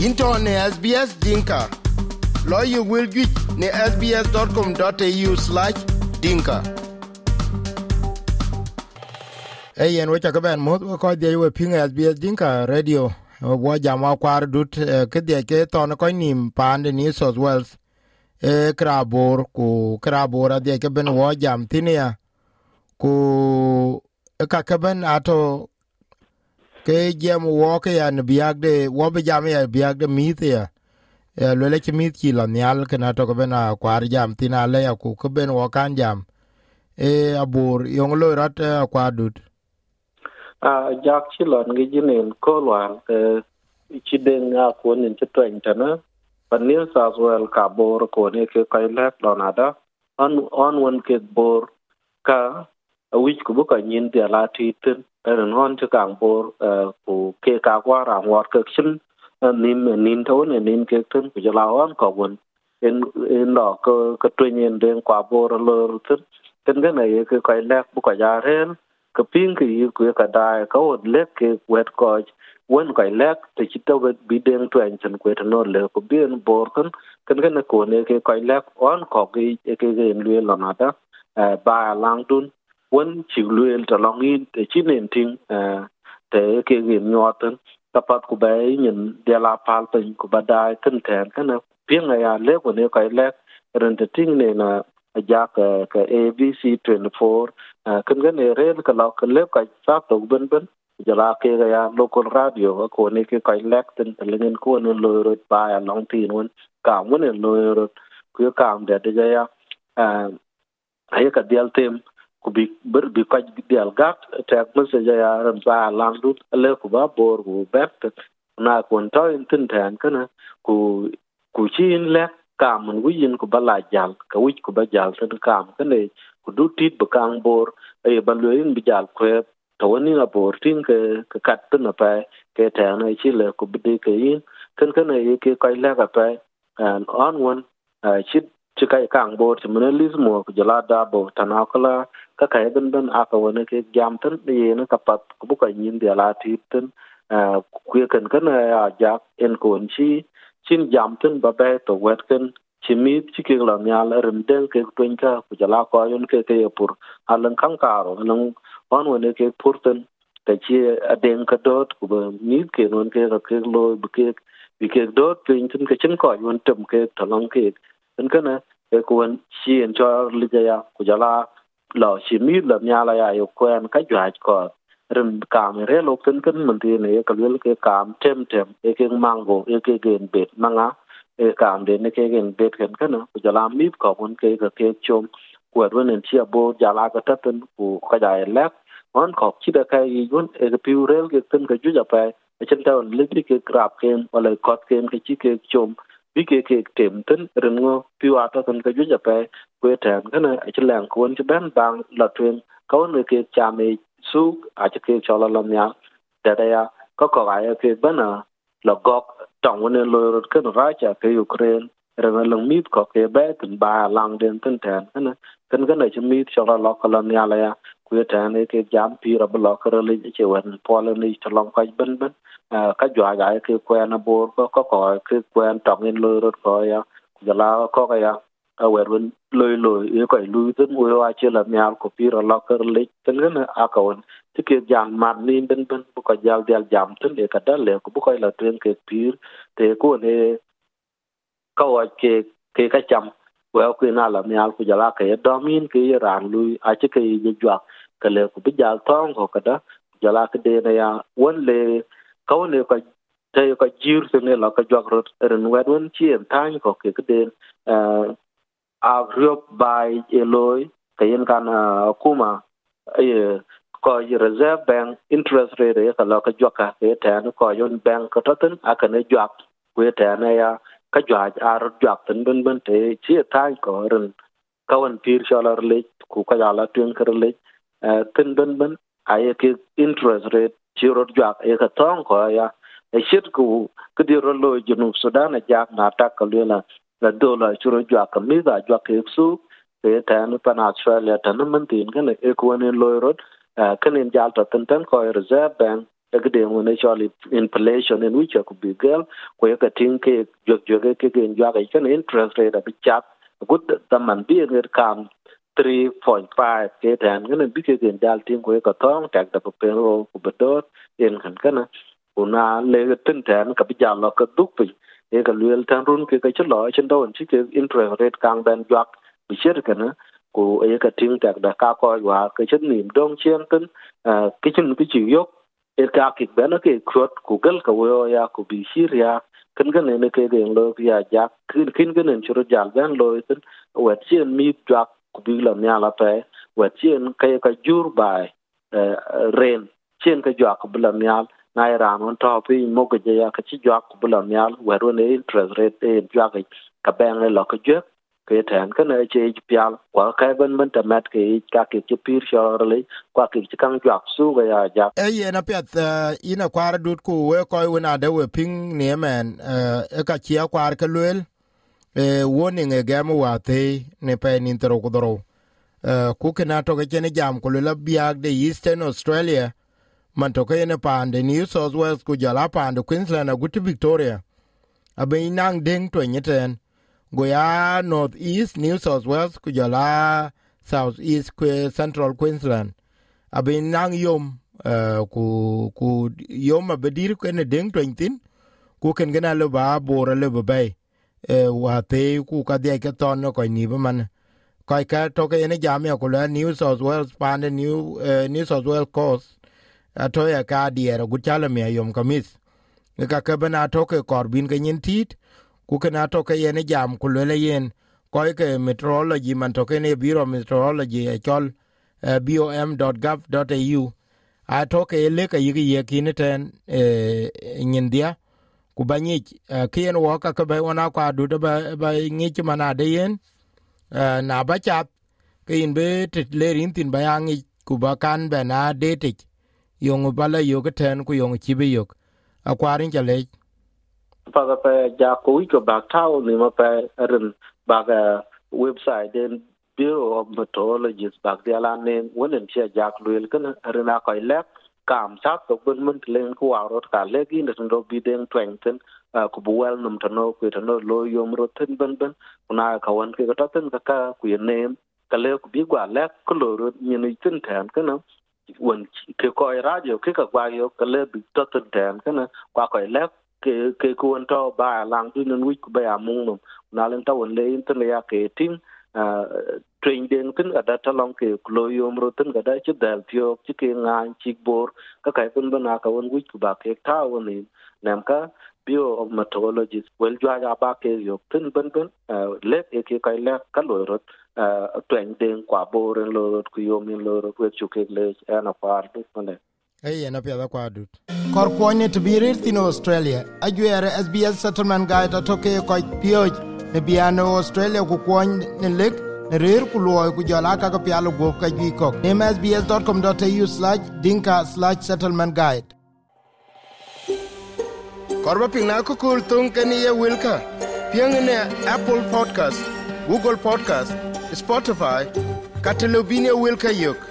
into ne SBS Dinka. Lawyer will get ne sbs.com.au slash dinka. Which I can most ko dia we ping SBS Dinka radio. Wa jama kwar dut ke de ke ton ko nim pan ni South Wales. E krabor ku krabora de ke ben wa jam tinia. Ku ka ke ben ato ke jam wo ke ya ne biag de wo be jam ya biag de mit ya e lo le ki mi ki la nyal ke na to ko bena kwar jam tina le ya ku ke ben wo kan jam. E abur yong lo rat kwa dut. A jak chi lon gi jinen ko lwan e chi den nga ko nin ti twen tana pan new south well ka bor ko ne ke kai lek lon ada on on one ke bor ka a wich ku bu ka nyin de la ti tin ren hon cho kang bor ku ke ka kwa ram wat ke chin nim nim tho ne nim ke tin ku jala on ko won en en lo ko ko twen yen den kwa bor lo tin tin ga ne ke kai lek bu ka ja ren ke ping ke yu ku ka da ka od lek ke wet ko wen kai lek te chi to bi den twen chen ku te no le ku bi en bor kan kan ga ne ko ne ke kai lek on ko ke ke ge en lue lo na da ba lang dun wen chi luel ta long in te chi nen ting te ke gin nyoten ta pat ku bai nyin de la pal pen ku ba dai ten ten kana pieng ya le ko ne kai le ren te ting ne na ja ka ka abc 24 kan ga ne re ka la ka le ka sa to ben ben jala ke ga ya local radio ko ne ke kai lek ten là lengen ko ne lo ro ba ya long tin won ka mo ne lo ro ku ka am cái de ya ai ka dial tem ku bi ber bi kaj dial gat tek mese ja ya ram sa landu le ku ba bor ku bep na kon to in tin tan kana ku ku chin le kam mun wi yin ku ba la jal ka wi ku ba jal tan kam kana ku du tit ba kang bor e ba lo in bi jal ku to ni na bor tin ke ka kat tin na pa ke ta na chi le ku bi de ke yin kan kana ye ke kai le ka pa an on one chit ci kai kang bor ci mene lis mo ku jala da bo tana ka kai ben ben aka wani ke gyamtar da ye na ka pat ku bu ka nyin dia la ti eh, ku kan kan ya eh, ja en ko chi, chin jam ba ba to wet kan ci mi ci ke la nya rim den ke tuen ka ku jala ko yon ke ke pur alan kan karo alan on wani ke purtin ta ci aden ka dot ku ba ni ke non ke ka ke lo bu ke bi ke dot tuen tan ke chin ko yon tum ke talong ke en kana eh, e kuwen chi en cho lija ya ku jala lo chi mi la nya la ya yo kwen ka jwa ko rim kam re lo ken ken mun ti ne ka lel ke kam tem tem e ke mango e ke gen bet manga e kam de ne ke gen bet ken kana ku jala mi ko mun ke ka ke chom ku wen en chi bo jala ka ta ten ku ka ja lek on ko chi da kai yun e ke piu rel ke ten ka ju ja pa e chen ta le ke grab ken wala kot ken ke chi ke chom bi ke ke tem tin ren ngo piu ata tan ka ju ja pe kwe tan ka na chi lang kon chi ban bang la twen ka on ke cha me su a chi ke chola lam ya da da ya ka ko ga ya ke bana la gok tong ne lo ro kan ra cha ke ukraine. Ren lang mit ko ke ba tin ba lang den tin tan kana kan kana chi mit chola lo ka lam ya la ya kwe này ke jam pi ra blo ka le che wan po le ni chalong ka ben ben ka jwa ga ke kwen bor ko ko ko ke kwen tong in lo ro ko ya ja la ko ka ya a wer wen lo lo e ko lu tin wo wa che la myal ko pi ro lo ka le tin ne a ka won ti ke jam mat ni ben ben bu ko jal jal jam tin e ka da le ko bu ko la tren ke pir te ko ne ka wa ke ke ka cham wa ko na la myal ko ja la ke domin ke ran lu a che ke je jwa ka le ko bi jal tong ko kada jala ja ke de na ya won le kawne ko te ko jir se ne la ka jog rot, ren wed wen chi en tan ko ke de den a riop bai eloy loy ke yen kan e, kuma e ko yi reserve bank interest rate e ka la ka jog ka ke tan ko yon bank ko toten a ka ne jog ku te na ya, ka jog a ro jog tan ben ben te, chi e tan ko ren kawan pir shalar le, ku ka ya la tuen ker le tin ben ben ay ke interest rate chiro jak e ka tong ko ya e shit ku điều di ro lo junu sudan a jak na ta ka le la la do la chiro jak ka mi da jak ke su ke ta no pan australia ta no man tin cái này, e ku ne lo ro cái ne jal ta tin ten ko reserve bank cái điều này cho inflation in which could be girl ko ka tin ke jog jog ke ke jwa cái cái interest rate a chat good the man bi ne kam 3.5 ke tan ngene bi ke gen dal tin ko ka tong tak da pe ro ko bedot en kan kana una le tin tan ka bi jalo ka duk pi e ka luel tan run ke ka chlo chen do chi ke interest rate kang ben jak bi cher kana ko e ka tin tak da ka ko wa ke chen nim dong chen tin ke chen bi chi yok e ka ki ben ke krot ku gal ka wo ya ku bi siria kan kan ne ke gen lo ya jak kin kin kan churu jal ben lo tin wet chen mi jak ku bi la nya la pe, wa chen ka ka jur bai eh, ren. Chen ka jwa ku la nya na ira on to pi, mo ga ya ka chi jwa ku la nya wa ro ne interest rate e jwa jak ka ben le lo ka jek ke tan ka ne che ji pya kwa ka ben ben ta mat ke ka ke chi pir sho ro le, kwa ke chi kang jwa su ga ya ja. E ye na pet ina kwar dut ku we ko we na de we ping ne men eh, e ka chi kwar ka luel e warning e gam wa te ne pe nin tro kudro ku ke na to ke ne jam ku le biag de eastern australia. Man to ke ne pande new south wales ku jala pande queensland ku victoria. Abe nang ding to nyeten go ya north east new south wales ku jala south east ku central queensland. Abe nang yom uh, ku ku yom abedir ku ne ding twentin ku ken gena le ba bora le ba bay wa te ku ka de ke ton ko ni man ka ka to ke ne jam ya ku la new south wales pan new uh, new south wales coast. Ato ya ka diere gu chala mi yom kamis. Ka ke bana to ke korbin ke nyin tit ku ke na to ke yen jam ku le yen. Ko ke meteorology man to ke ne biro meteorology e chol uh, bom.gov.au a to ke le ke yigi ye kin ten e nyin dia ku ba nyic eh, kien wo kake ke ba wana kwa du ba ba ni man ade yen. Eh, na ba chat ke yin be te ler yin thin ba ya ngic ku ba kan be na de tic yong ba la yo ke ten, ku yong chi be yo akwarin chale pa pa ja ko ko ba tao ni ma pa rin ba ga website den bureau of meteorologists ba dia la ne wonen chia jak luel kan ren a ko kam sa to bun mun len ku arot ka le gi ne ndo bi den twengten ku bu wel num tano ku tano lo yom ro ten ben ben kuna ka wan ke ta ten ka ku ye ne ka le ku bi gwa le ku lo ro ni ni tin tan ka na won ke ko radio ke ka gwa yo ka le bi ta ten tan ka na kwa ko le ke ke ku kuon to ba lang du nun wi ku ba ya mung num na len ta won le in te ya ke tin train den tin ga da talong ke klo yom ro tin ga da chi dal tio chi ke ngan chi bor ka kai pun bana ka won wik ba ke ta won ni nam ka bio of meteorologist wel jwa ya ba ke yo tin ban ban eh, le ke ke kai le ka lo ro eh, train den kwa bor en lo ro ku yom en lo ro ku chu ke eh, le ana par tu ne Hey, na pia kwa dut. Kor ko ne to bi rir tin Australia. Ajuere SBS settlement guide to ke ko pyo ne biano Australia ku ko ne lek rer ku luɔi ku jɔl akaka pial guɔk ka juic kɔk name sbs com au slac dinka slac settlement guide korba piŋ na kökööl thoŋ ken ye wilka piöŋ apple podcast google podcast spotify ka telebin ye wilka yök